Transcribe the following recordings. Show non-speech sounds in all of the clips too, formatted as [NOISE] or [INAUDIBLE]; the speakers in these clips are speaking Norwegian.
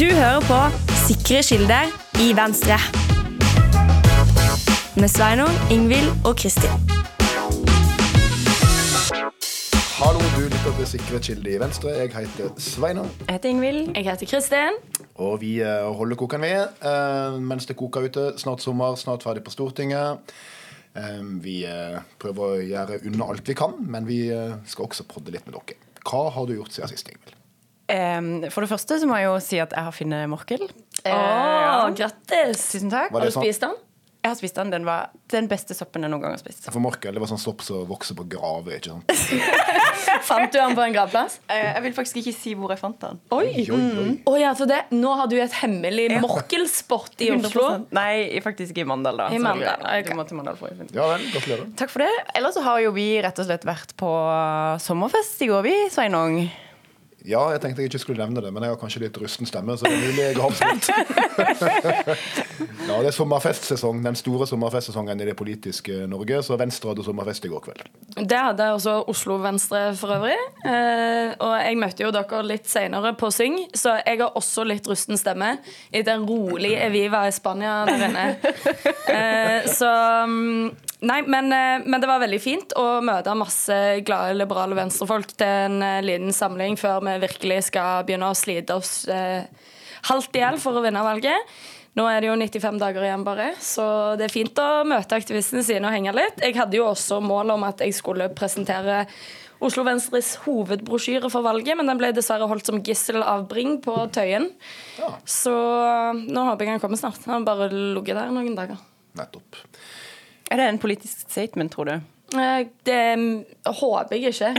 Du hører på Sikre kilder i Venstre. Med Sveinung, Ingvild og Kristin. Hallo, du lytter til Sikre kilder i Venstre. Jeg heter Sveinung. Jeg heter Ingvild. Jeg heter Kristin. Og vi eh, holder koken ved eh, mens det koker ute. Snart sommer, snart ferdig på Stortinget. Eh, vi prøver å gjøre unna alt vi kan, men vi skal også prodde litt med dere. Hva har du gjort siden sist, Ingvild? For det første så må jeg jo si at jeg har funnet morkel. Eh, ja. grattis! Tusen takk. Har du sånn? spist den? Jeg har spist den. Den var den beste soppen jeg noen gang har spist. For morkel, det var sånn sopp som vokser på graver, ikke sant? [LAUGHS] Fant du den på en gravplass? Eh, jeg vil faktisk ikke si hvor jeg fant den. Oi! Oi, oi, oi. Å ja, det. Nå har du et hemmelig morkelsport i Oslo. [LAUGHS] 100%. Nei, faktisk i Mandal, da. I Mandal, Okay. Du må til Mandal for å finne. Ja vel, gratulerer. Takk for det. Ellers så har jo vi rett og slett vært på sommerfest i går, vi, Sveinung. Ja, jeg tenkte jeg ikke skulle nevne det, men jeg har kanskje litt rusten stemme, så det er mulig jeg har ja, det er sommerfestsesong, den store sommerfestsesongen i det politiske Norge, så Venstre hadde sommerfest i går kveld. Det hadde også Oslo Venstre for øvrig. Eh, og jeg møtte jo dere litt senere på Syng, så jeg har også litt rusten stemme etter en rolig Eviva i Spania der inne. Eh, så mm, Nei, men, eh, men det var veldig fint å møte masse glade, liberale venstrefolk til en eh, liten samling før vi virkelig skal begynne å slite oss eh, halvt i hjel for å vinne valget. Nå er det jo 95 dager igjen bare, så det er fint å møte aktivistene sine og henge litt. Jeg hadde jo også mål om at jeg skulle presentere Oslo Venstres hovedbrosjyre for valget, men den ble dessverre holdt som gissel av Bring på Tøyen. Ja. Så nå håper jeg han kommer snart. Han har bare ligget der noen dager. Nettopp. Er det en politisk statement, tror du? Eh, Det mm, håper jeg ikke.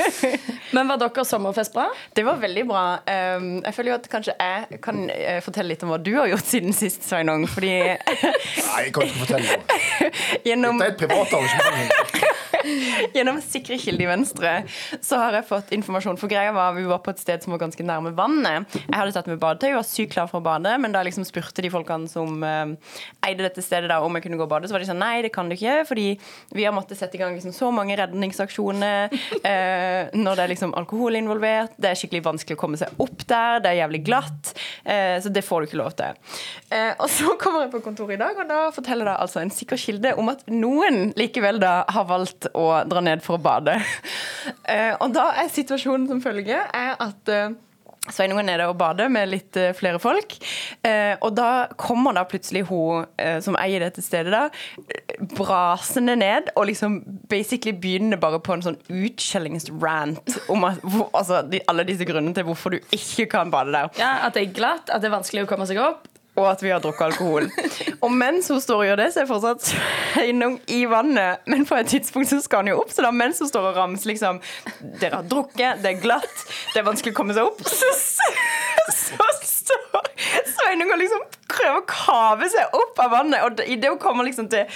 [LAUGHS] Men var deres sommerfest bra? Det var veldig bra. Um, jeg føler jo at kanskje jeg kan eh, fortelle litt om hva du har gjort siden sist, Sveinung. Fordi Nei, jeg kan ikke fortelle noe. gjennom, [LAUGHS] Dette er et privat [LAUGHS] arrangement. [LAUGHS] gjennom Sikre kilder i Venstre så har jeg fått informasjon. For greia var vi var på et sted som var ganske nærme vannet. Jeg hadde tatt med badetøy og var sykt klar for å bade, men da liksom spurte de folkene som eh, eide dette stedet da om jeg kunne gå og bade, så var de sånn nei, det kan du ikke, fordi vi har måttet sette i gang liksom så mange redningsaksjoner [LAUGHS] eh, når det er liksom alkohol involvert. Det er skikkelig vanskelig å komme seg opp der, det er jævlig glatt, eh, så det får du ikke lov til. Eh, og så kommer jeg på kontoret i dag, og da forteller da altså en sikker kilde om at noen likevel da har valgt å dra ned for å bade. [LAUGHS] Eh, og da er situasjonen som følger, er at eh, Sveinung er nede og bader med litt eh, flere folk. Og da kommer da plutselig hun som eier dette stedet, da, brasende ned og liksom basically begynner bare på en sånn utskjellingsrant om at, altså, alle disse grunnene til hvorfor du ikke kan bade der. Ja, At det er glatt, at det er vanskelig å komme seg opp. Og at vi har drukket alkohol. Og mens hun står og gjør det, så er jeg fortsatt Sveinung i vannet. Men på et tidspunkt så skal han jo opp, så da mens hun står og ramser liksom Dere har drukket, det er glatt, det er vanskelig å komme seg opp. Så, så står Sveinung og liksom prøver å kave seg opp av vannet. Og idet hun kommer liksom til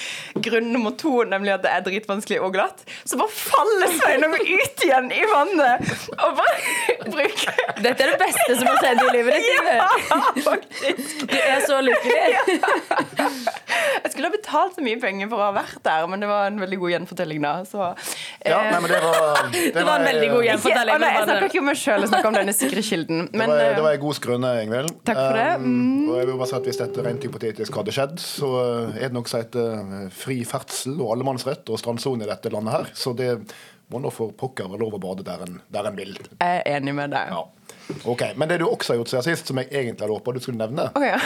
grunn nummer to, nemlig at det er dritvanskelig og glatt, så bare faller Sveinung ut igjen i vannet og bare [LAUGHS] bruker Dette er det beste som har skjedd i livet ditt. Ja, faktisk. Du er så lykkelig. [LAUGHS] Jeg skulle ha betalt så mye penger for å ha vært der, men det var en veldig god gjenfortelling da. Så, Ja, eh, nei, men det var Det, Det var en veldig god gjenfortelling. å nei, jeg snakker ikke om meg sjøl, jeg snakker om denne sikre kilden. Det Men var, eh, det var en god skrøne, Ingvild. Takk for det. Mm. Um, og jeg vil bare si at Hvis dette rent hypotetisk hadde skjedd, så uh, er det noe som heter uh, fri ferdsel og allemannsrett og strandsone i dette landet her. Så det må nå for pokker være lov å bade der en, der en vil. jeg er enig med deg. Ja. Ok, Men det du også har gjort siden sist, som jeg egentlig hadde håpa du skulle nevne, oh, ja.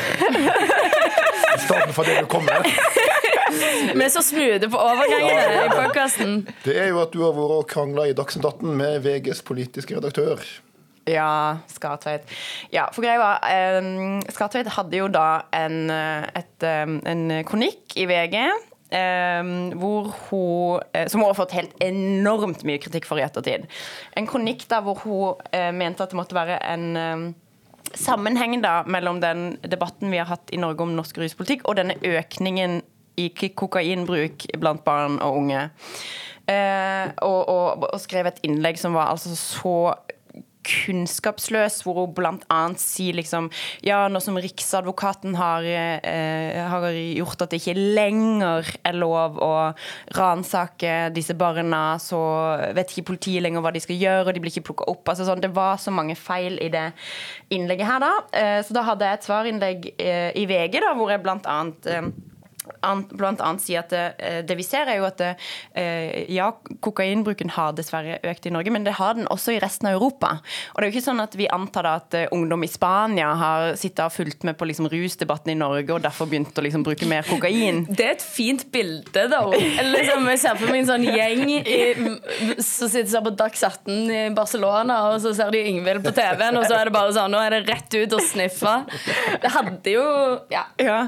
i stedet for det du kom med, [LAUGHS] Vi er så smoothe på overgangene i podkasten. det er jo at du har vært og krangla i Dagsnytt 18 med VGs politiske redaktør. Ja, Skartveit. Ja, for greia var um, Skartveit hadde jo da en, eh, et, em, en kronikk i VG Um, hvor hun eh, Som hun har fått helt enormt mye kritikk for i ettertid. En kronikk da hvor hun uh, mente at det måtte være en um, sammenheng da mellom den debatten vi har hatt i Norge om norsk ruspolitikk, og denne økningen i kokainbruk blant barn og unge. Uh, og, og, og skrev et innlegg som var altså så kunnskapsløs, hvor hun bl.a. sier liksom Ja, nå som Riksadvokaten har, eh, har gjort at det ikke lenger er lov å ransake disse barna, så vet ikke politiet lenger hva de skal gjøre, og de blir ikke plukka opp. Altså sånn, det var så mange feil i det innlegget her, da. Eh, så da hadde jeg et svarinnlegg eh, i VG, da, hvor jeg blant annet blant annet si at det, eh, det, vi ser, er jo at det, eh, ja, kokainbruken har dessverre økt i Norge, men det har den også i resten av Europa. Og det er jo ikke sånn at vi antar da at eh, ungdom i Spania har sittet og fulgt med på liksom rusdebatten i Norge og derfor begynt å liksom bruke mer kokain. Det er et fint bilde, da. Liksom, jeg ser for meg en sånn gjeng i, som sitter sånn på Dags 18 i Barcelona, og så ser de Yngvild på TV-en, og så er det bare sånn Nå er det rett ut og sniffe. Det hadde jo Ja. ja.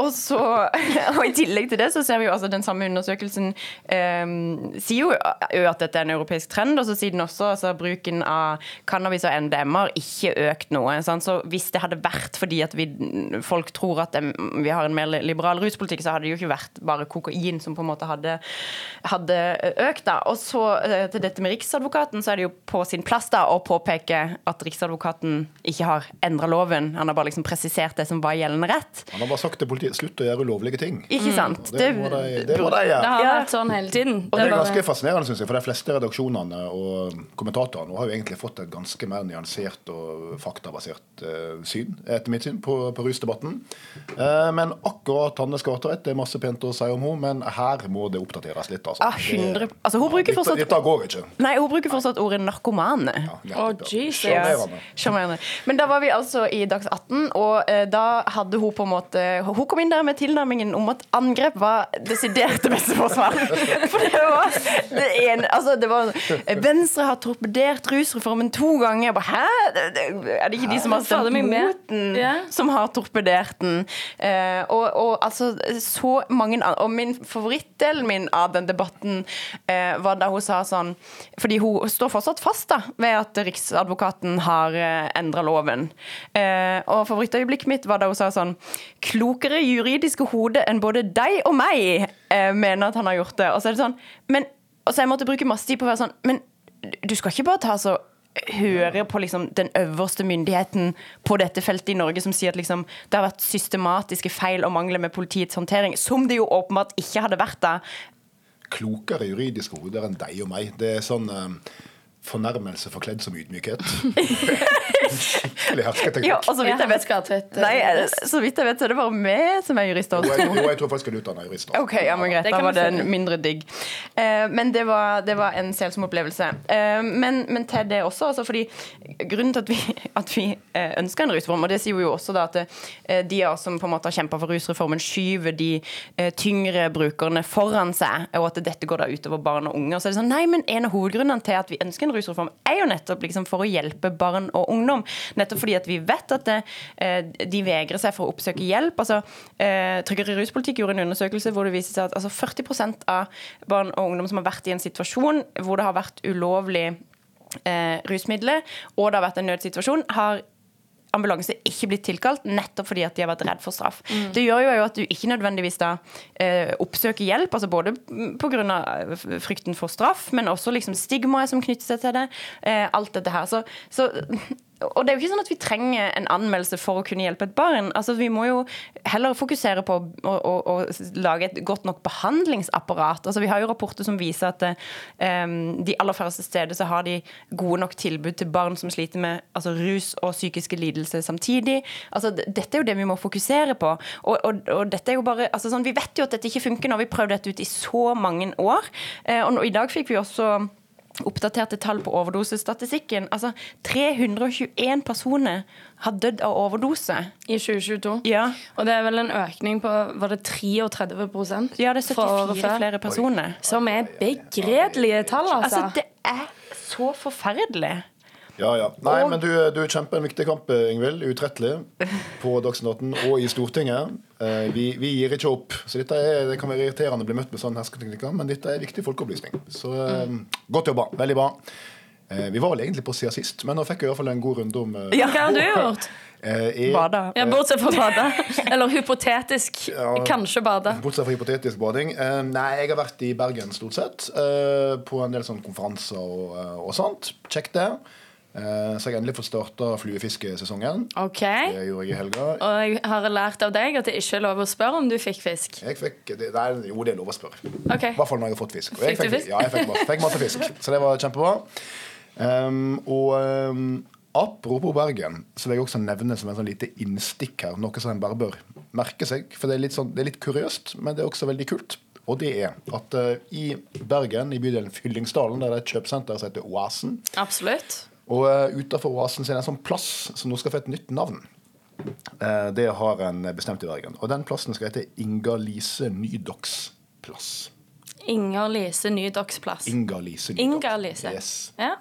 Og så [LAUGHS] og, i tillegg til det så ser vi jo altså den samme undersøkelsen um, sier jo, at dette er en europeisk trend, og så sier den også altså bruken av cannabis og NDMR ikke økt noe. Sant? Så hvis det hadde vært fordi at vi, folk tror at vi har en mer liberal ruspolitikk, så hadde det jo ikke vært bare kokain som på en måte hadde, hadde økt. da. Og så uh, til dette med Riksadvokaten, så er det jo på sin plass da å påpeke at Riksadvokaten ikke har endra loven. Han har bare liksom presisert det som var gjeldende rett. Han har bare sagt til politiet slutt å gjøre ulovlige ting. Ikke sant? Mm. Det, må de, det må de gjøre. Det har vært sånn hele tiden. Og det er ganske fascinerende, synes jeg, for de fleste redaksjonene og kommentatorene har jo egentlig fått et ganske mer nyansert og faktabasert uh, syn, etter mitt syn, på, på rusdebatten. Uh, men akkurat Hanne Skartveit, det er masse pent å si om henne, men her må det oppdateres litt. Altså. Ah, 100. Altså, hun bruker fortsatt Dette går ikke. Nei, hun bruker fortsatt ordet narkomane. Ja, oh, Jesus. Sjarmerende. Men da var vi altså i Dags 18, og uh, da hadde hun på en måte Hun kom inn der med tilnærmingen om at angrep var desidert det beste forsvar. [LAUGHS] For det var det ene Altså, det var Venstre har torpedert rusreformen to ganger. Bare, Hæ? Er det ikke de som har stemt mot den, som har torpedert den? Uh, og, og, altså, så mange Og min favorittdelen min av den debatten uh, var da hun sa sånn Fordi hun står fortsatt fast da ved at Riksadvokaten har eh, endra loven. Og favorittøyeblikket mitt var da hun sa sånn Klokere juridiske hodet enn både deg og meg eh, mener at han har gjort det. Og så er det sånn men, og så jeg måtte bruke masse tid på å være sånn Men du skal ikke bare ta så høre på liksom den øverste myndigheten på dette feltet i Norge som sier at liksom, det har vært systematiske feil og mangler med politiets håndtering, som det jo åpenbart ikke hadde vært da. Klokere juridiske hoder enn deg og meg. Det er sånn eh, fornærmelse forkledd som ydmykhet. [LAUGHS] Skikkelig hersketeknikk. Ja, og så vidt jeg vet, nei, så vidt jeg vet, så er det bare meg som er jurist. Jo, jeg, jo, jeg tror faktisk jeg er utdanna jurist. Ok, ja, men greit, Da var det en mindre digg. Uh, men det var, det var, en selsom opplevelse. Men, men, til det også, altså, fordi grunnen til at vi, [LAUGHS] at vi ønsker en rusreform, og det sier jo også da at de av oss som på en måte har kjempa for rusreformen, skyver de tyngre brukerne foran seg, og at dette går da utover barn og unge. Og så er det sånn, nei, men En av hovedgrunnene til at vi ønsker en rusreform, er jo nettopp liksom for å hjelpe barn og ungdom. Nettopp fordi at vi vet at det, eh, de vegrer seg for å oppsøke hjelp. altså eh, Tryggere ruspolitikk gjorde en undersøkelse hvor det viser seg at altså 40% av barn og ungdom som har vært i en situasjon hvor det har vært ulovlig eh, rusmidler, og det har vært en nødsituasjon, har ambulanse ikke blitt tilkalt, nettopp fordi at de har vært redd for straff. Mm. Det gjør jo at du ikke nødvendigvis da eh, oppsøker hjelp, altså både pga. Eh, frykten for straff, men også liksom stigmaet som knytter seg til det. Eh, alt dette her. Så, så og det er jo ikke sånn at vi trenger en anmeldelse for å kunne hjelpe et barn. Altså, vi må jo heller fokusere på å, å, å lage et godt nok behandlingsapparat. Altså, vi har jo rapporter som viser at um, de aller færreste steder så har de gode nok tilbud til barn som sliter med altså, rus og psykiske lidelser samtidig. Altså, dette er jo det vi må fokusere på. Og, og, og dette er jo bare, altså, sånn, Vi vet jo at dette ikke funker når vi prøvd dette ut i så mange år. Uh, og i dag fikk vi også oppdaterte tall på overdosestatistikken. Altså 321 personer har dødd av overdose. I 2022. Ja. Og det er vel en økning på var det 33 Ja, det er 74 flere personer. Som er begredelige tall, altså. altså. Det er så forferdelig. Ja, ja. Nei, men du, du kjemper en viktig kamp, Ingvild. Utrettelig. På Dagsnytt og i Stortinget. Eh, vi, vi, gir ikke opp. Så dette er, Det kan være irriterende å bli møtt med sånne hersketeknikker, men dette er viktig folkeopplysning. Så mm. godt jobba. Veldig bra. Eh, vi var vel egentlig på sida sist, men nå fikk jeg i hvert fall en god runde om Ja, hva har du [LAUGHS] gjort? Eh, bada. Ja, bortsett fra bada. Eller hypotetisk. Ja, kanskje bade. Bortsett fra hypotetisk bading. Eh, nei, jeg har vært i Bergen stort sett. Eh, på en del sånne konferanser og, og sånt. Kjekt det. Eh, Så jeg endelig fått starta fluefiskesesongen. Okay. Det gjorde jeg i helga. Og jeg har lært av deg at det ikke er lov å spørre om du fikk fisk. Jeg fikk, det, nei, jo, det er lov å spørre. Okay. I hvert fall når jeg har fått fisk. Og Fikk du fisk? Ja, jeg fikk, masse, fikk masse fisk. Så det var kjempebra. Um, og um, apropos Bergen, så vil jeg også nevne som en sånn lite innstikk her, noe som en bare bør merke seg. For det er litt, sånn, det er litt kuriøst, men det er også veldig kult. Og det er at uh, i Bergen, i bydelen Fyllingsdalen, der det er et kjøpesenter som heter Oasen, Absolutt. Og uh, utafor Oasen så er det en sånn plass som nå skal få et nytt navn. Eh, det har en bestemt i Bergen. Og den plassen skal hete Inga Lise Nydoks plass. Inger Lise Nydoks plass. Inga Lise Nydoks. Inga. Yes. Ja.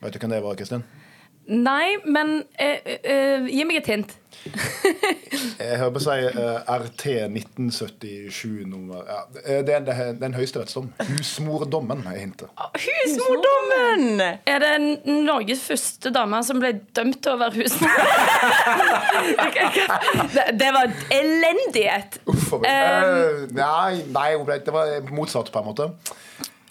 Vet du hvem det var, Kristin? Nei, men eh, eh, gi meg et hint. [LAUGHS] Jeg hører på å si eh, RT 1977-nummer ja, eh, Det er en, høyeste rettsdom en høyesterettsdom. Husmordommen er hintet. Husmordommen! Er det n- Norges første dame som ble dømt til å være husmor? [LAUGHS] det, det var elendighet. Uff a meg. Eh, nei, nei, hun ble- det var motsatt, på en måte.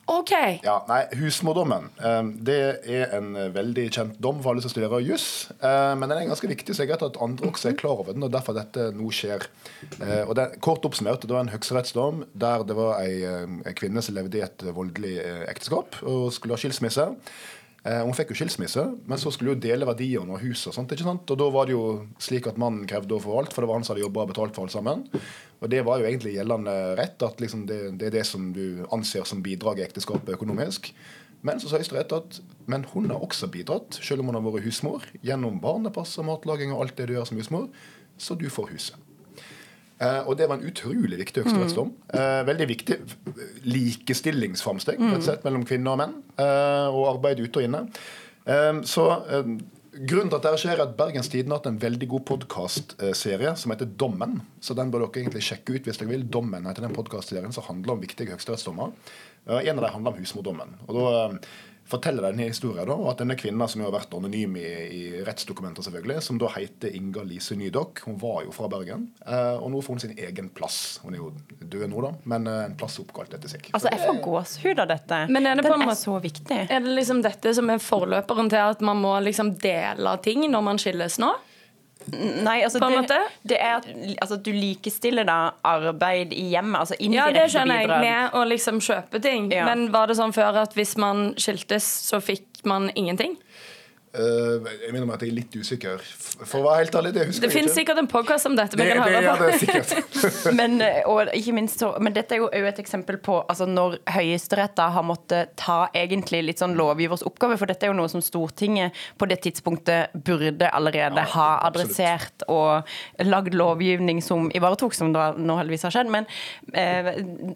OK. Ja, nei, Husmordommen eh, det er en eh, veldig kjent dom for alle som studerer juss. Eh, men den er ganske viktig, så jeg vet at andre også er klar over den. og derfor dette nå skjer. Eh, og det, Kort oppsummert, det var en høyesterettsdom der det var ei, eh, ei kvinne som levde i et voldelig eh, ekteskap og skulle ha skilsmisse. Eh, hun fikk jo skilsmisse, men så skulle hun dele verdiene og huset. Og sånt, ikke sant? Og da var det jo slik at mannen krevde å få alt, for det var han som hadde jobba og betalt for alt sammen. Og det var jo egentlig gjeldende rett, at liksom det, det er det som du anser som bidrag i ekteskapet økonomisk. Men så sa Høyesterett at men hun har også bidratt, selv om hun har vært husmor, gjennom barnepass og matlaging og alt det du gjør som husmor, så du får huset. Eh, og det var en utrolig viktig høyesterettsdom. Eh, veldig viktig likestillingsframsteg mm. mellom kvinner og menn, eh, og arbeid ute og inne. Så Grunnen til at dette skjer er at Bergens Tidende har hatt en veldig god podkastserie som heter Dommen. Så den bør dere egentlig sjekke ut hvis dere vil. Dommen heter den podkastserien som handler om viktige høyesterettsdommer. En av dem handler om husmordommen. Og da forteller denne historien da, og at denne kvinna som har vært anonym i, i rettsdokumenter, selvfølgelig, som da heter Inga Lise Nydok, hun var jo fra Bergen, eh, og nå får hun sin egen plass. Hun er jo død nå, da, men eh, en plass oppkalt etter seg. Altså, Jeg får gåsehud av dette. Men er det på Den måte, er så viktig. Er det liksom dette som er forløperen til at man må liksom dele ting når man skilles nå? Nei, altså, På en måte? det er at altså, du likestiller da arbeid i hjemmet, altså Ja, det skjønner jeg, med å liksom kjøpe ting. Ja. Men var det sånn før at hvis man skiltes, så fikk man ingenting? Eh, jeg minner meg at jeg er litt usikker. For å være helt ærlig, det husker Det jeg finnes sikkert en podkast om dette det, det, ja, det. [LAUGHS] Men, eh, og ikke minst men dette er jo et eksempel på altså når Høyesterett har måttet ta egentlig litt sånn lovgivers oppgave, for dette er jo noe som Stortinget på det tidspunktet burde allerede Ja, ha adressert og lagd lovgivning som ivaretok, som da nå heldigvis har skjedd. Men uh,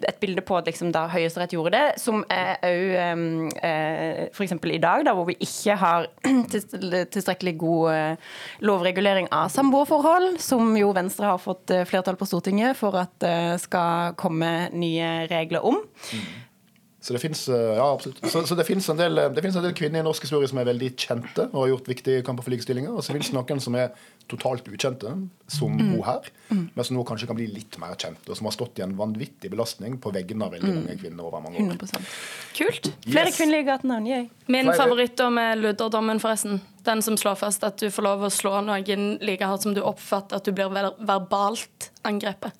et bilde på at liksom da Høyesterett gjorde det, som er òg eh, f.eks. i dag, da, hvor vi ikke har tilstrekkelig god eh, lovregulering av samboerforhold, som jo Venstre har fått eh, flertall på Stortinget for at det skal komme nye regler om. Så det fins ja, absolutt. Så, så det finnes en, del- det finnes en del kvinner i norsk historie som er veldig kjente og har gjort viktige kamper for likestillinga. Og så finnes det noen som er totalt ukjente, som hun her, men som nå kanskje kan bli litt mer kjent, og som har stått i en vanvittig belastning på veggene av veldig mange kvinner over mange år. 100 Kult. Flere Yes. kvinnelige gatenavn, yay. Min favorittdom er ludderdommen, forresten. Den som slår fast at du får lov å slå noen like hardt som du oppfatter at du blir verbalt angrepet.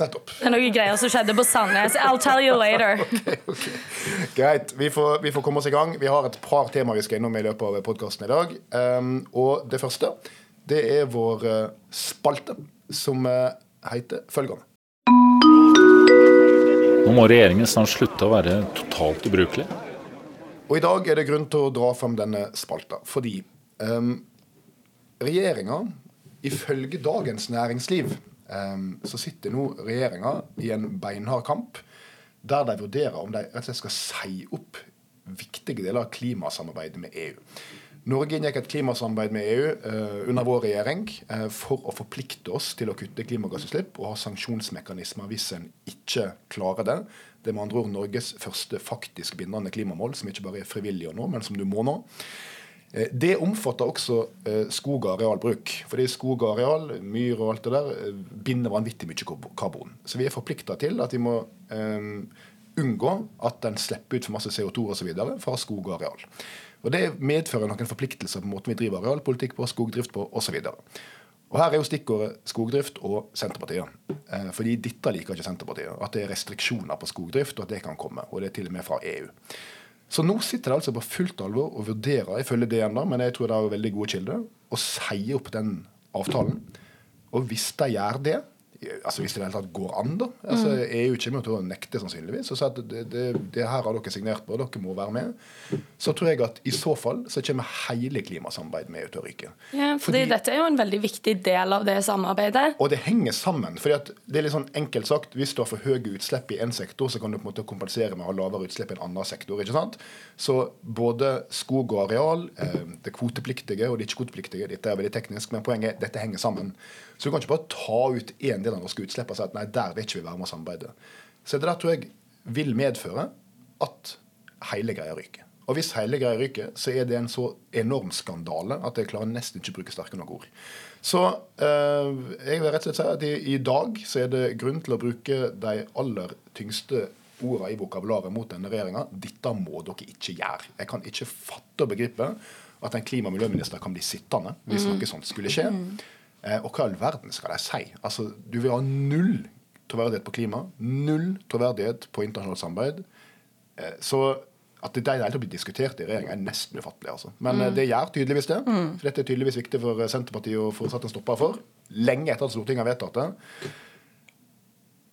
Nettopp. Det er noen greier som skjedde på Sandnes. I'll tell you later. [LAUGHS] Greit. Vi får, vi får komme oss i gang. Vi har et par temaer vi skal innom i løpet av podkasten i dag. Um, og det første det er vår eh, spalte, som eh, heter følgende. Nå må regjeringen snart slutte å være totalt ubrukelig. Og i dag er det grunn til å dra frem denne spalta, fordi um, regjeringa, ifølge Dagens Næringsliv, så sitter nå regjeringa i en beinhard kamp der de vurderer om de rett og slett skal si opp viktige deler av klimasamarbeidet med EU. Norge inngikk et klimasamarbeid med EU eh, under vår regjering eh, for å forplikte oss til å kutte klimagassutslipp og ha sanksjonsmekanismer hvis en ikke klarer det. Det er med andre ord Norges første faktisk bindende klimamål, som ikke bare er frivillig å nå, men som du må nå. Eh, Det omfatter også eh, skog- og arealbruk. Fordi skog og areal, myr og alt det der, eh, binder vanvittig mye karb- karbon. Så vi er forplikta til at vi må um, unngå at den slipper ut for masse CO2 osv. fra skog og areal. Og Det medfører noen forpliktelser på måten vi driver arealpolitikk på, skogdrift på osv. Og Her er jo stikkordet skogdrift og Senterpartiet. Fordi dette liker ikke Senterpartiet. At det er restriksjoner på skogdrift, og at det kan komme. Og det er til og med fra EU. Så nå sitter de altså på fullt alvor og vurderer, ifølge DN, da, men jeg tror det er veldig gode kilder, å si opp den avtalen. Og hvis de gjør det, altså hvis det i det hele tatt går an, da altså EU kommer til å nekte, sannsynligvis. Og si at det, det, det her har dere signert på, dere må være med. Så tror jeg at i så fall så kommer hele klimasamarbeidet med ut å ryke. Ja, fordi, dette er jo en veldig viktig del av det samarbeidet. Og det henger sammen. fordi at det er litt sånn enkelt sagt, Hvis du har for høye utslipp i én sektor, så kan du på en måte kompensere med å ha lavere utslipp i en annen sektor. ikke sant? Så både skog og areal, eh, det kvotepliktige og det ikke-kvotepliktige, dette er veldig teknisk, men poenget er dette henger sammen. Så du kan ikke bare ta ut én del av norske utslipp og sier at nei, der vil ikke vi være med å samarbeide. Så det der tror jeg vil medføre at hele greia ryker. Og hvis hele greia ryker, så er det en så enorm skandale at jeg klarer nesten ikke å bruke sterke nok ord. Så eh, jeg vil rett og slett si at i, i dag så er det grunn til å bruke de aller tyngste ordene i vokabularet mot denne regjeringa. Dette må dere ikke gjøre. Jeg kan ikke fatte og begripe at en klima- og miljøminister kan bli sittende hvis noe sånt skulle skje. Eh, og hva i all verden skal de si? Altså, Du vil ha null troverdighet på klima, null troverdighet på internasjonalt samarbeid. Eh, så at det i det hele tatt blir diskutert i regjeringa, er nesten ufattelig. altså. Men mm. det gjør tydeligvis det. For dette er tydeligvis viktig for eh, Senterpartiet å få satt en stopper for. Lenge etter at Stortinget har vedtatt det.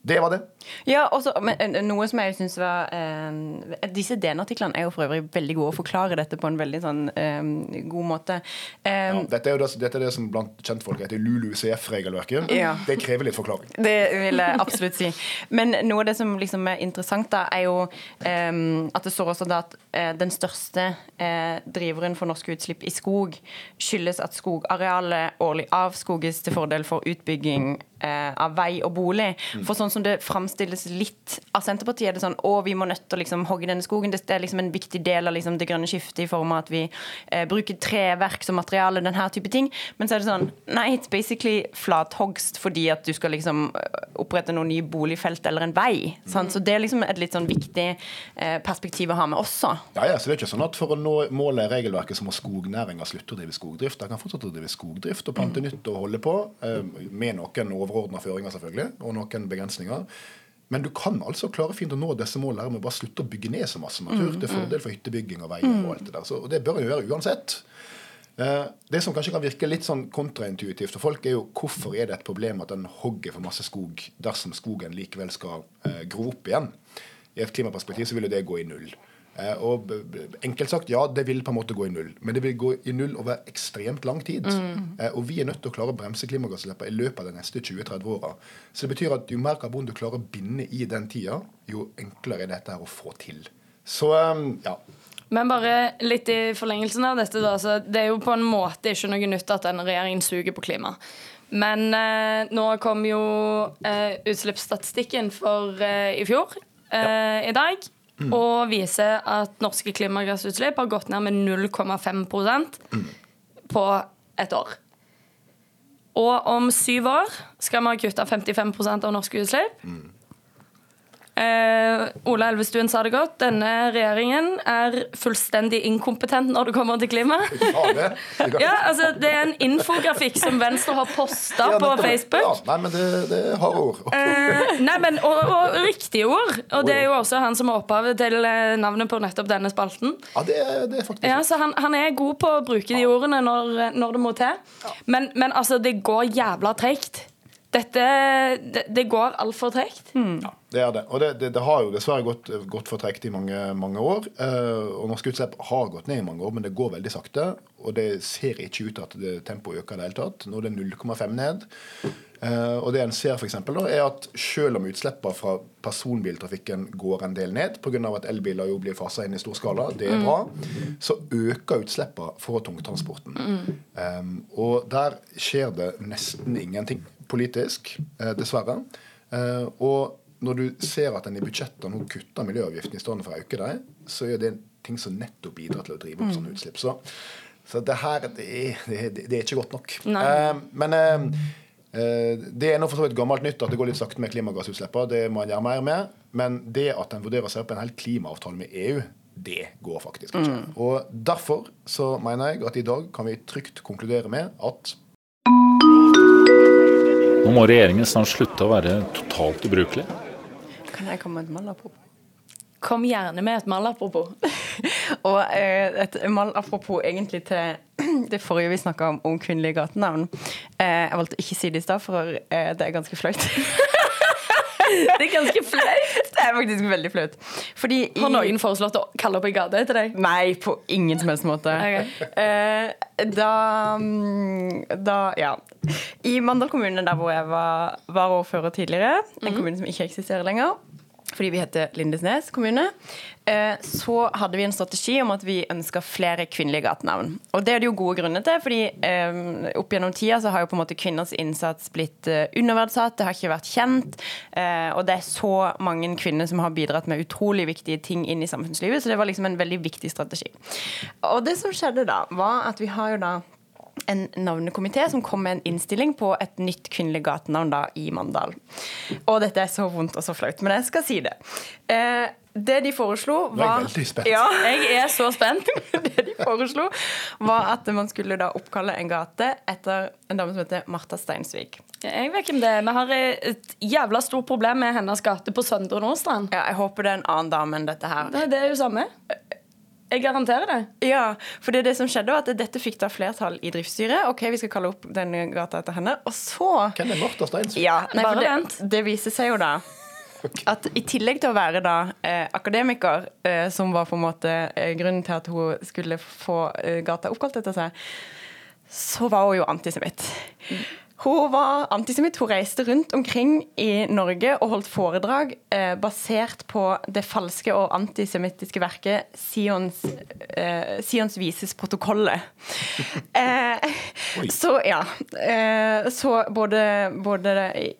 Det var det. Ja, også, men eh, Noe som jeg synes var eh, Disse DN-artiklene er jo for øvrig veldig gode å forklare dette på en veldig sånn eh, god måte. Eh, Ja, dette er jo det, dette er det som blant kjentfolk heter LULUCF-regelverket. Ja. Det krever litt forklaring. Det vil jeg absolutt si. Men noe av det som liksom er interessant, da, er jo at det står også da at den største eh, driveren for norske utslipp i skog skyldes at skogarealet årlig avskoges til fordel for utbygging eh, av vei og bolig. For sånn som det framstilles litt av Senterpartiet, er det sånn å, vi må nødt til å liksom hogge denne skogen. Det er liksom en viktig del av liksom det grønne skiftet i form av at vi eh, bruker treverk som materiale, denne type ting. Men så er det sånn Nei, it's basically flathogst fordi at du skal liksom eh, opprette noen nye boligfelt eller en vei. Sant? Så det er liksom et litt sånn viktig eh, perspektiv å ha med også. Ja, ja, så det er ikke sånn at For å nå målet i regelverket så må skognæringa slutte å drive skogdrift. De kan fortsatt å drive skogdrift og plante nytt og holde på, eh, med noen overordna føringer selvfølgelig, og noen begrensninger. Men du kan altså klare fint å nå disse målene med å bare slutte å bygge ned så masse natur til fordel for hyttebygging og veier og alt det der. Så, og det bør en gjøre uansett. Eh, Det som kanskje kan virke litt sånn kontraintuitivt for folk, er jo hvorfor er det et problem at en hogger for masse skog dersom skogen likevel skal eh, gro opp igjen. I et klimaperspektiv så vil jo det gå i null. Eh, og enkelt sagt, ja, det vil på en måte gå i null. Men det vil gå i null over ekstremt lang tid. Mm. og vi er nødt til å klare å bremse klimagassutslippene i løpet av de neste 20-30 åra. Så det betyr at jo mer karbon du klarer å binde i den tida, jo enklere er dette her å få til. Så eh, ja. Men bare litt i forlengelsen av dette, da. Så det er jo på en måte ikke noe nytt at denne regjeringen suger på klima. Men eh, nå kom jo eh, utslippsstatistikken for eh, i fjor eh, i dag. Og viser at norske klimagassutslipp har gått ned med 0,5 mm. på et år. Og om syv år skal vi ha kutta 55% av norske utslipp. Eh, Ola Elvestuen sa det godt. Denne regjeringen er fullstendig inkompetent når det kommer til klima. [LAUGHS] Ja, altså Det er en infografikk som Venstre har posta Ja, på. Facebook. Ja, nei, men det, det er harde ord. Eh, nei, men, og, og riktige ord. Og det er jo også han som er opphavet til eh, navnet på nettopp denne spalten. Ja, det, det er faktisk Ja, så han, han er god på å bruke de ordene når, når det må til. Men, men altså, det går jævla tregt. Dette Det, det går altfor tregt. Ja, det er det. Og det, det, det har jo dessverre gått, gått for tregt i mange, mange år. Eh, og norske utslipp har gått ned i mange år, men det går veldig sakte. Og det ser ikke ut til at det tempoet øker i det hele tatt. Nå er det 0,5 ned. Eh, og det en ser for eksempel, da, er at selv om utslippene fra personbiltrafikken går en del ned, pga. at elbiler jo blir fasa inn i stor skala, det er bra, så øker utslippene fra tungtransporten. Um, og der skjer det nesten ingenting politisk, eh, dessverre. Eh, og når du ser at en i budsjettene nå kutter miljøavgiften i stedet for å øke dem, så er det ting som nettopp bidrar til å drive opp sånne utslipp. Så, så det her det er, det, er- ikke godt nok. Eh, men eh, det er nå for så vidt gammelt nytt at det går litt sakte med klimagassutslippene. Det må en gjøre mer med. Men det at en vurderer seg opp en hel klimaavtale med EU, det går faktisk ikke. Og derfor så mener jeg at i dag kan vi trygt konkludere med at Nå må regjeringen snart slutte å være totalt ubrukelig. Kan jeg komme med et malapropos? Kom gjerne med et malapropos. [LAUGHS] Og eh, et malapropos egentlig til [CLEARS THROAT] det forrige vi snakka om, om kvinnelige gatenavn. Eh, jeg valgte å ikke si det i stad, for eh, det er ganske flaut. [LAUGHS] Det er ganske flaut. det er faktisk veldig flaut. Fordi i Har noen foreslått å kalle opp en gate etter deg? Nei, på ingen som helst måte. Okay. Eh, da, mm, da Ja. I Mandal kommune, der hvor jeg var varaordfører tidligere, en kommune som ikke eksisterer lenger, fordi vi heter Lindesnes kommune, eh, så hadde vi en strategi om at vi ønska flere kvinnelige gatenavn. Og det er det jo gode grunner til, fordi eh, opp gjennom tida så har jo på en måte kvinners innsats blitt eh, underverdsatt, det har ikke vært kjent, og det er så mange kvinner som har bidratt med utrolig viktige ting inn i samfunnslivet, så det var liksom en veldig viktig strategi. Og det som skjedde da, var at vi har jo da en navnekomité som kom med en innstilling på et nytt kvinnelig gatenavn da i Mandal. Og dette er så vondt og så flaut, men jeg skal si det. Eh, det de foreslo, jeg var veldig spent. Ja, [LAUGHS] Jeg er så spent. [LAUGHS] det de foreslo, var at man skulle da oppkalle en gate etter en dame som heter Martha Steinsvik. Jeg vet ikke om det. Vi har et jævla stort problem med hennes gate på Søndre Nordstrand. Ja, jeg håper det er en annen dame enn dette her. Det, det er jo samme. Jeg garanterer det. Ja, for det, er det som skjedde var at dette fikk da flertall i driftsstyret. Ok, vi skal kalle opp denne gata etter henne. Og så Hvem er Martha Steinsvik? Ja, nei, Bare det, vent. det viser seg jo da at i tillegg til å være da eh, akademiker, eh, som var på en måte eh, grunnen til at hun skulle få eh, gata oppkalt etter seg, så var hun jo antisemitt. Hun var antisemitt. Hun reiste rundt omkring i Norge og holdt foredrag eh, basert på det falske og antisemittiske verket Sions, eh, Sions vises protokollet. [LAUGHS] Eh, så ja. Eh, så både, både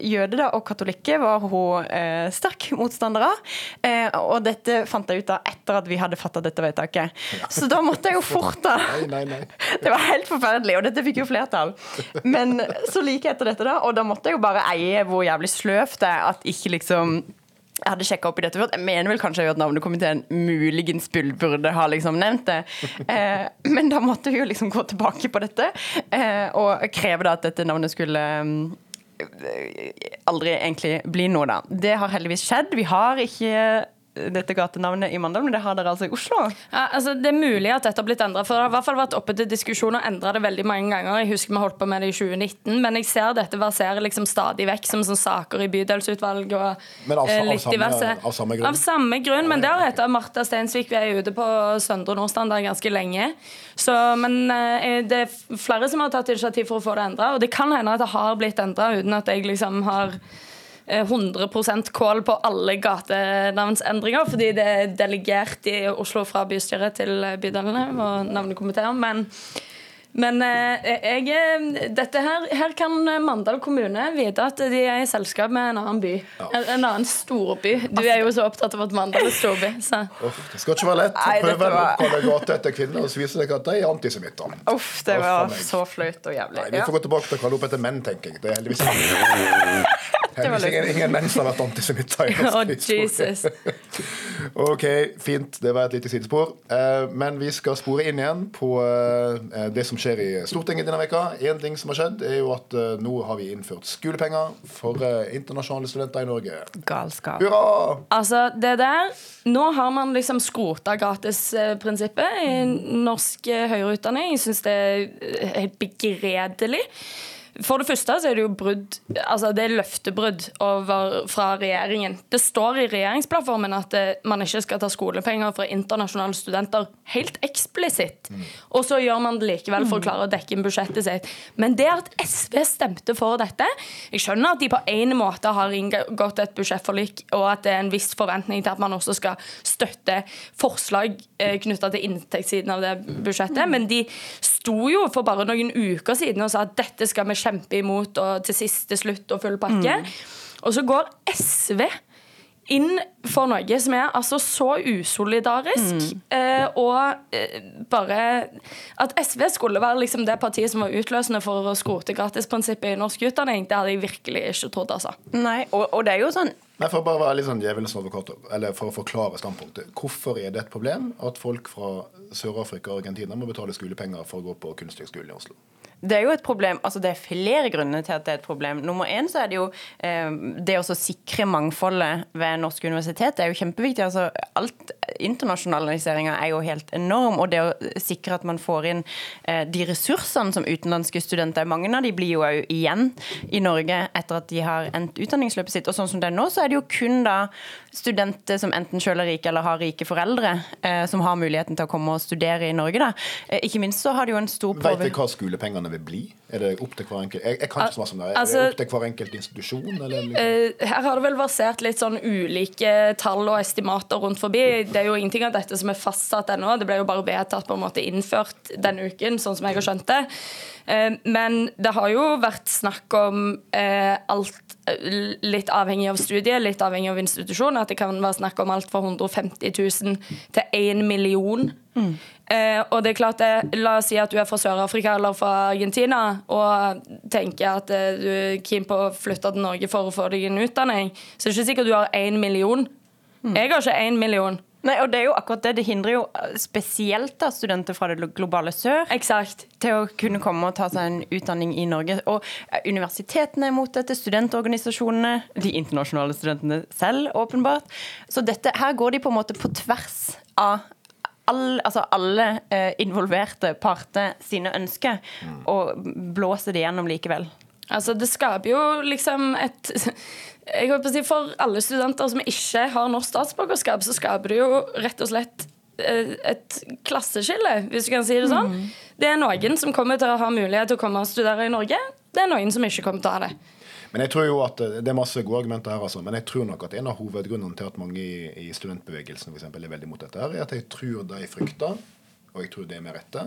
jøder og katolikker var hun eh, sterk motstander av. Eh, og dette fant jeg ut av etter at vi hadde fatta dette vedtaket. Så da måtte jeg jo [LAUGHS] fort, da. Det var helt forferdelig, og dette fikk jo flertall. Men så like etter dette, da, og da måtte jeg jo bare eie hvor jævlig sløvt det er at ikke liksom jeg hadde sjekka opp i dette før. Jeg mener vel kanskje at navnekomiteen muligens burde ha liksom nevnt det. [LAUGHS] Eh, men da måtte vi jo liksom gå tilbake på dette eh, og kreve da at dette navnet skulle eh, aldri egentlig bli noe, da. Det har heldigvis skjedd. Vi har ikke dette gatenavnet i Mandal, men det har dere altså i Oslo. Ja, altså Det er mulig at dette har blitt endret, for det har i hvert fall vært oppe til diskusjon og endra det veldig mange ganger. Jeg husker vi holdt på med det i 2019, men jeg ser dette verserer liksom stadig vekk som sånn saker i bydelsutvalg og Men av- eh, av litt samme- diverse. av samme grunn? Av samme grunn, men det har hett Martha Steinsvik. Vi er ute på Søndre Nordstrand der ganske lenge. Så, men eh, det er flere som har tatt initiativ for å få det endra, og det kan hende at det har blitt endra uten at jeg liksom har 100% kål på alle gatenavnsendringer, fordi det er delegert i Oslo fra bystyret til bydelene og navnekomiteer. Men, men eh, jeg, eh, dette her, her kan Mandal kommune vite at de er i selskap med en annen by. En, en annen storby. Du er jo så opptatt av at Mandal er storby. Så. Uff, det skal ikke være lett. Prøv å oppkalle gate etter kvinner, og så viser det seg at de er antisemitter. Uff, det var så flaut og jævlig. Nei, vi får gå tilbake til å kalle opp etter menn, tenker jeg. Det er heldigvis [LAUGHS] Heldigvis ingen, ingen menn som har vært antisemitter. i [LAUGHS] Å. Jesus. [LAUGHS] Ok, fint. Det var et lite sidespor. Eh, men vi skal spore inn igjen på eh, det som skjer i Stortinget denne veka. En ting som har skjedd, er jo at eh, nå har vi innført skolepenger for internasjonale studenter i Norge. Galskap. Hurra! Altså, det der Nå har man liksom skrota gratisprinsippet i norsk høyere utdanning. Jeg syns det er helt begredelig. For det første så er det jo brudd Altså det er løftebrudd over, fra regjeringen. Det står i regjeringsplattformen at eh, man ikke skal ta skolepenger fra internasjonale studenter. Helt eksplisitt. Og så gjør man det likevel for å klare å dekke inn budsjettet sitt. Men det at SV stemte for dette Jeg skjønner at de på en måte har inngått et budsjettforlik, og at det er en viss forventning til at man også skal støtte forslag eh, knytta til inntektssiden av det budsjettet, men de sto jo for bare noen uker siden og sa at dette skal vi kjempe imot, og til siste slutt og full pakke. Og så går SV inn for noe som er altså så usolidarisk. Eh, og eh, bare At SV skulle være liksom det partiet som var utløsende for å skrote gratisprinsippet i norsk utdanning, det hadde jeg virkelig ikke trodd. altså. Nei, og, og det er jo sånn Nei, For å bare være litt sånn djevelens advokat, eller for å forklare standpunktet. Hvorfor er det et problem at folk fra Sør-Afrika og Argentina må betale skolepenger for å gå på Kunsthøgskolen i Oslo? Det er jo et problem, altså det er flere grunner til at det er et problem. Nummer én så er det jo eh, det å sikre mangfoldet ved norske universitet. Det er jo kjempeviktig. altså alt Internasjonaliseringa er jo helt enorm. Og det å sikre at man får inn eh, de ressursene som utenlandske studenter Mange av de blir jo òg igjen i Norge etter at de har endt utdanningsløpet sitt. Og sånn som det er nå, så er det jo kun da studenter som enten selv er rike eller har rike foreldre, eh, som har muligheten til å komme og studere i Norge. da. Eh, ikke minst så har det jo en stor Vet vi hva skolepengene vil bli? Er det opp til hver enkelt Jeg, jeg kan ikke så mye om det. Er Altså- det opp til hver enkelt institusjon? Eller? liksom? Eh, Her har det vel versert litt sånn ulike tall og estimater rundt forbi. Det er jo ingenting av dette som er fastsatt ennå. Det ble jo bare vedtatt på en måte innført denne uken, sånn som jeg har skjønt det. Eh, Men det har jo vært snakk om eh, alt eh, litt avhengig av studiet, litt avhengig av institusjon. At det kan være snakk om alt fra 150 000 til 1 million. Mm. og det er klart det, La oss si at du er fra Sør-Afrika eller fra Argentina og tenker at du er keen på å flytte til Norge for å få deg en utdanning, så er det ikke sikkert du har 1 million. Jeg har ikke 1 million. Nei, og det er jo akkurat det. Det hindrer jo eh, spesielt da studenter fra det globale sør Exakt. til å kunne komme og ta seg en utdanning i Norge. Og eh, universitetene er mot dette, studentorganisasjonene, de internasjonale studentene selv, åpenbart. Så dette, her går de på en måte på tvers av all, altså alle eh, involverte parter sine ønsker, og blåser det gjennom likevel. Altså, det skaper jo liksom et jeg håper å si For alle studenter som ikke har norsk statsborgerskap, så skaper det jo rett og slett eh, et klasseskille, hvis du kan si det sånn. Det er noen som kommer til å ha mulighet til å komme og studere i Norge. Det er noen som ikke kommer til å ha det. Men jeg tror jo at eh, Det er masse gode argumenter her, altså. Men jeg tror nok at en av hovedgrunnene til at mange i, i studentbevegelsen for eksempel, er veldig mot dette, her, er at jeg tror de frykter, og jeg tror det er med rette,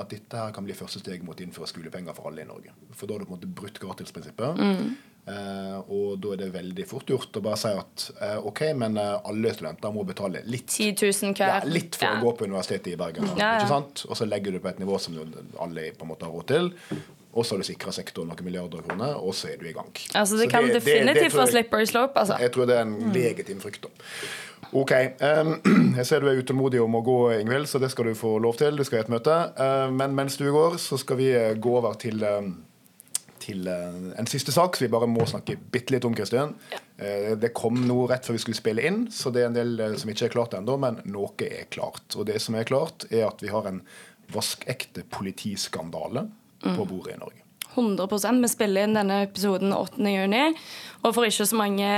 at dette her kan bli første steg mot å innføre skolepenger for alle i Norge. For da har du på en måte brutt gratisprinsippet. Eh, og da er det veldig fort gjort å bare si at eh, OK, men eh, alle studenter må betale litt. 10 000 Ja, litt for å gå på universitetet i Bergen. Ja, ja. Ikke sant? Og så legger du på et nivå som alle på en måte har råd til. Og så har du sikra sektoren noen milliarder kroner, og så er du i gang. Altså, det Så kan det- definitivt få slippery slope, altså. Jeg tror det er en legitim frykt. da. OK. Um, [CLEARS THROAT] jeg ser du er utålmodig om å gå, Ingvild, så det skal du få lov til. Du skal i et møte. Uh, men mens du går, så skal vi eh, gå over til eh, til eh, en siste sak som vi bare må snakke bitte litt om. Kristian. Ja. det kom noe rett før vi skulle spille inn, så det er en del eh, som ikke er klart ennå. Men noe er klart. Og det som er klart, er at vi har en vaskekte politiskandale på bordet i Norge. 100 Vi spiller inn denne episoden 8. juni. Og for ikke så mange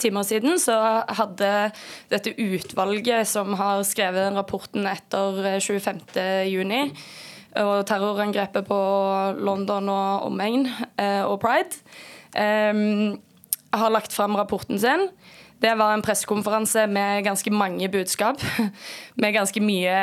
timer siden så hadde dette utvalget som har skrevet den rapporten etter eh, 25. juni og terrorangrepet på London og omegn eh, og pride, eh, har lagt fram rapporten sin. Det var en pressekonferanse med ganske mange budskap. [LAUGHS] Med ganske mye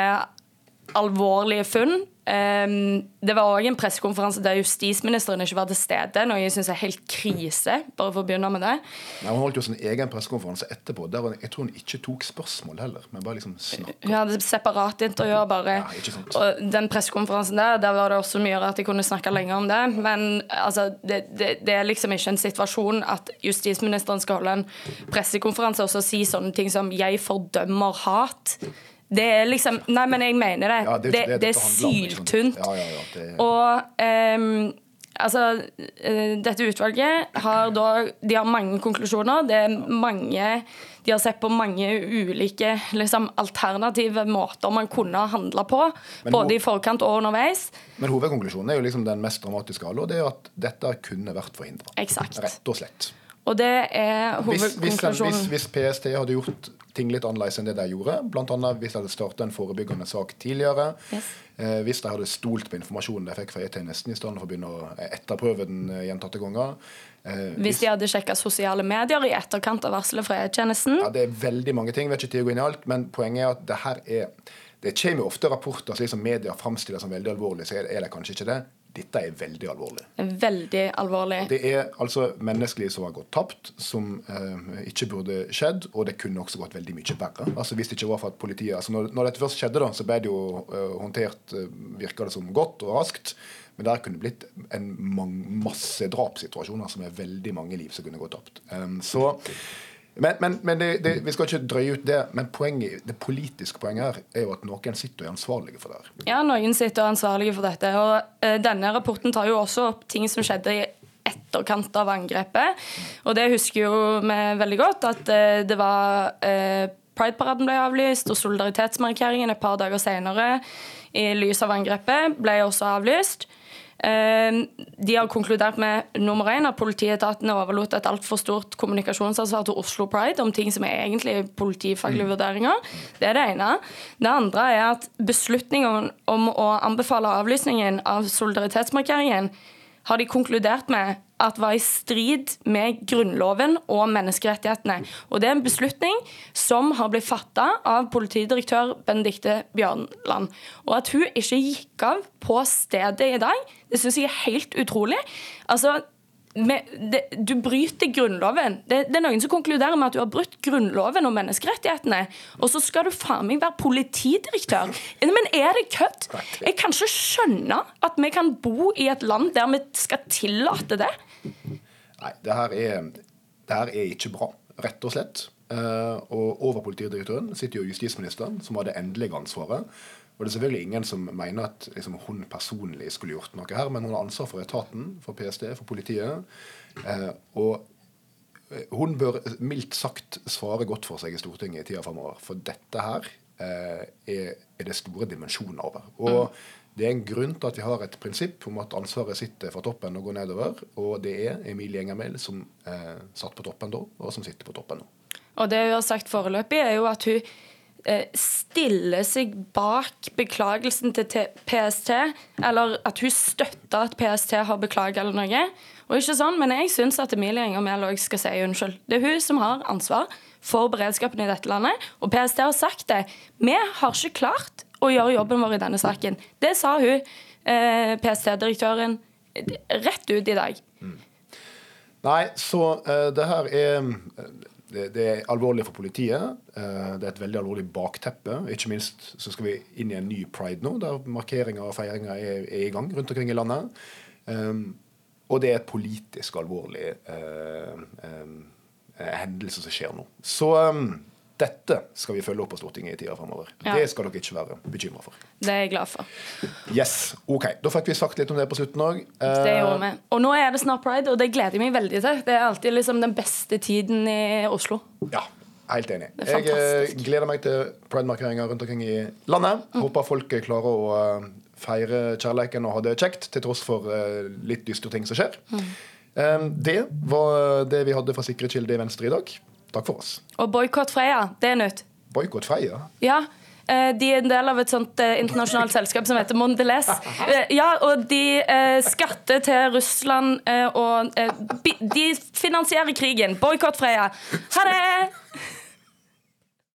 alvorlige funn. Um, det var òg en pressekonferanse der justisministeren ikke var til stede, noe jeg syns er helt krise. bare for å begynne med det. Nei, hun holdt jo sin egen pressekonferanse etterpå. Der jeg tror hun ikke tok spørsmål heller, men bare liksom snakket. Hun hadde separat intervjuer bare. Ja. Og den pressekonferansen der, der var det også mye at jeg kunne snakke lenger om det. Men altså, det, det, det er liksom ikke en situasjon at justisministeren skal holde en pressekonferanse og så si sånne ting som 'jeg fordømmer hat'. Det er liksom Nei, men jeg mener det. Ja, det, det det, det er dette handler om, ikke sant? syltynt. Ja, ja, Og um, altså eh, Dette utvalget har da De har mange konklusjoner. Det er mange De har sett på mange ulike liksom, alternative måter man kunne ha handla på. Men både i forkant og underveis. Men hovedkonklusjonen er jo liksom den mest dramatiske av alle, og det er at dette kunne vært forhindra. Rett og slett. Og det er Hvis, hvis, hvis, hvis PST hadde gjort ting litt annerledes enn det de gjorde, bl.a. hvis de hadde starta en forebyggende sak tidligere, Yes. eh, hvis de hadde stolt på informasjonen de fikk fra E-tjenesten i stedet for å begynne å etterprøve den eh, gjentatte ganger eh, Hvis de hadde sjekka sosiale medier i etterkant av varselet fra E-tjenesten. Ja, Det er veldig mange ting, vet ikke tid å gå inn i alt, men poenget er at det her er Det kommer jo ofte rapporter som liksom media framstiller som veldig alvorlige, så er er det kanskje ikke det. Dette er veldig alvorlig. Veldig alvorlig. Det er altså menneskeliv som har gått tapt, som eh, ikke burde skjedd, og det kunne også gått veldig mye verre. Altså Hvis det ikke var for at politiet altså Når, når dette først skjedde, da, så ble det jo eh, håndtert uh, virka det som godt og raskt. Men der kunne det blitt en masse drapssituasjoner som er veldig mange liv som kunne gått tapt. Um, så Men, men, men det, det, vi skal ikke drøye ut det. Men poenget, det politiske poenget her er jo at noen sitter og er ansvarlige for det her. Ja, noen sitter og er ansvarlige for dette. Og uh, denne rapporten tar jo også opp ting som skjedde i etterkant av angrepet. Og det husker jo vi veldig godt, at uh, det var uh, Pride-paraden ble avlyst, og solidaritetsmarkeringen et par dager senere i lys av angrepet ble også avlyst. Eh, De har konkludert med nummer én at politietatene overlot et altfor stort kommunikasjonsansvar til Oslo Pride om ting som er egentlig politifaglige vurderinger. Det er det ene. Det andre er at beslutningen om å anbefale avlysningen av solidaritetsmarkeringen har de konkludert med at var i strid med Grunnloven og menneskerettighetene. Og Det er en beslutning som har blitt fatta av politidirektør Benedicte Bjørnland. Og at hun ikke gikk av på stedet i dag, det syns jeg er helt utrolig. Altså, med, det, du bryter Grunnloven. Det, det er noen som konkluderer med at du har brutt Grunnloven og menneskerettighetene, og så skal du faen meg være politidirektør. Men er det kødd? Jeg kan ikke skjønne at vi kan bo i et land der vi skal tillate det. Nei, det her er, det her er ikke bra, rett og slett. Uh, og over politidirektøren sitter jo justisministeren, som har det endelige ansvaret. Og det er selvfølgelig ingen som mener at liksom, hun personlig skulle gjort noe her, men hun har ansvar for etaten, for PST, for politiet. Eh, og eh, hun bør mildt sagt svare godt for seg i Stortinget i tida framover. For dette her eh, er, er det store dimensjoner over. Og det er en grunn til at vi har et prinsipp om at ansvaret sitter fra toppen og går nedover. Og det er Emilie Engermel som eh, satt på toppen da, og som sitter på toppen nå. Og det hun har sagt foreløpig, er jo at hun stiller seg bak beklagelsen til PST, eller at hun støtter at PST har beklaget eller noe. Og ikke sånn, Men jeg syns at Emilie Enger Mehl òg skal si unnskyld. Det er hun som har ansvar for beredskapen i dette landet, og PST har sagt det. Vi har ikke klart å gjøre jobben vår i denne saken. Det sa hun, eh, PST-direktøren, rett ut i dag. Nei, så uh, det her er det, det er alvorlig for politiet. eh, det er et veldig alvorlig bakteppe. Ikke minst så skal vi inn i en ny pride nå, der markeringer og feiringer er, er i gang rundt omkring i landet. Um, og det er et politisk alvorlig eh, eh, hendelse som skjer nå. Så um, dette skal vi følge opp på Stortinget i tida framover. Ja. Det skal dere ikke være bekymra for. Det er jeg glad for. Yes, ok. Da fikk vi sagt litt om det på slutten òg. Det gjorde vi. Og nå er det snart pride, og det gleder jeg meg veldig til. Det er alltid liksom den beste tiden i Oslo. Ja, helt enig. Jeg eh, gleder meg til pride-markeringer rundt omkring i landet. Mm. Håper folk klarer å eh, feire kjærligheten og ha det kjekt, til tross for eh, litt dystre ting som skjer. Mm. Eh, Det var det vi hadde fra Sikre kilder i Venstre i dag. Takk for oss. Og boikott Freia, det er nytt. Boikott Freia. Ja. eh, De er en del av et sånt eh, internasjonalt selskap som heter Mondelez. [LAUGHS] Eh, Ja, og de skatter til Russland, og de finansierer krigen. Boikott Freia. Ha det!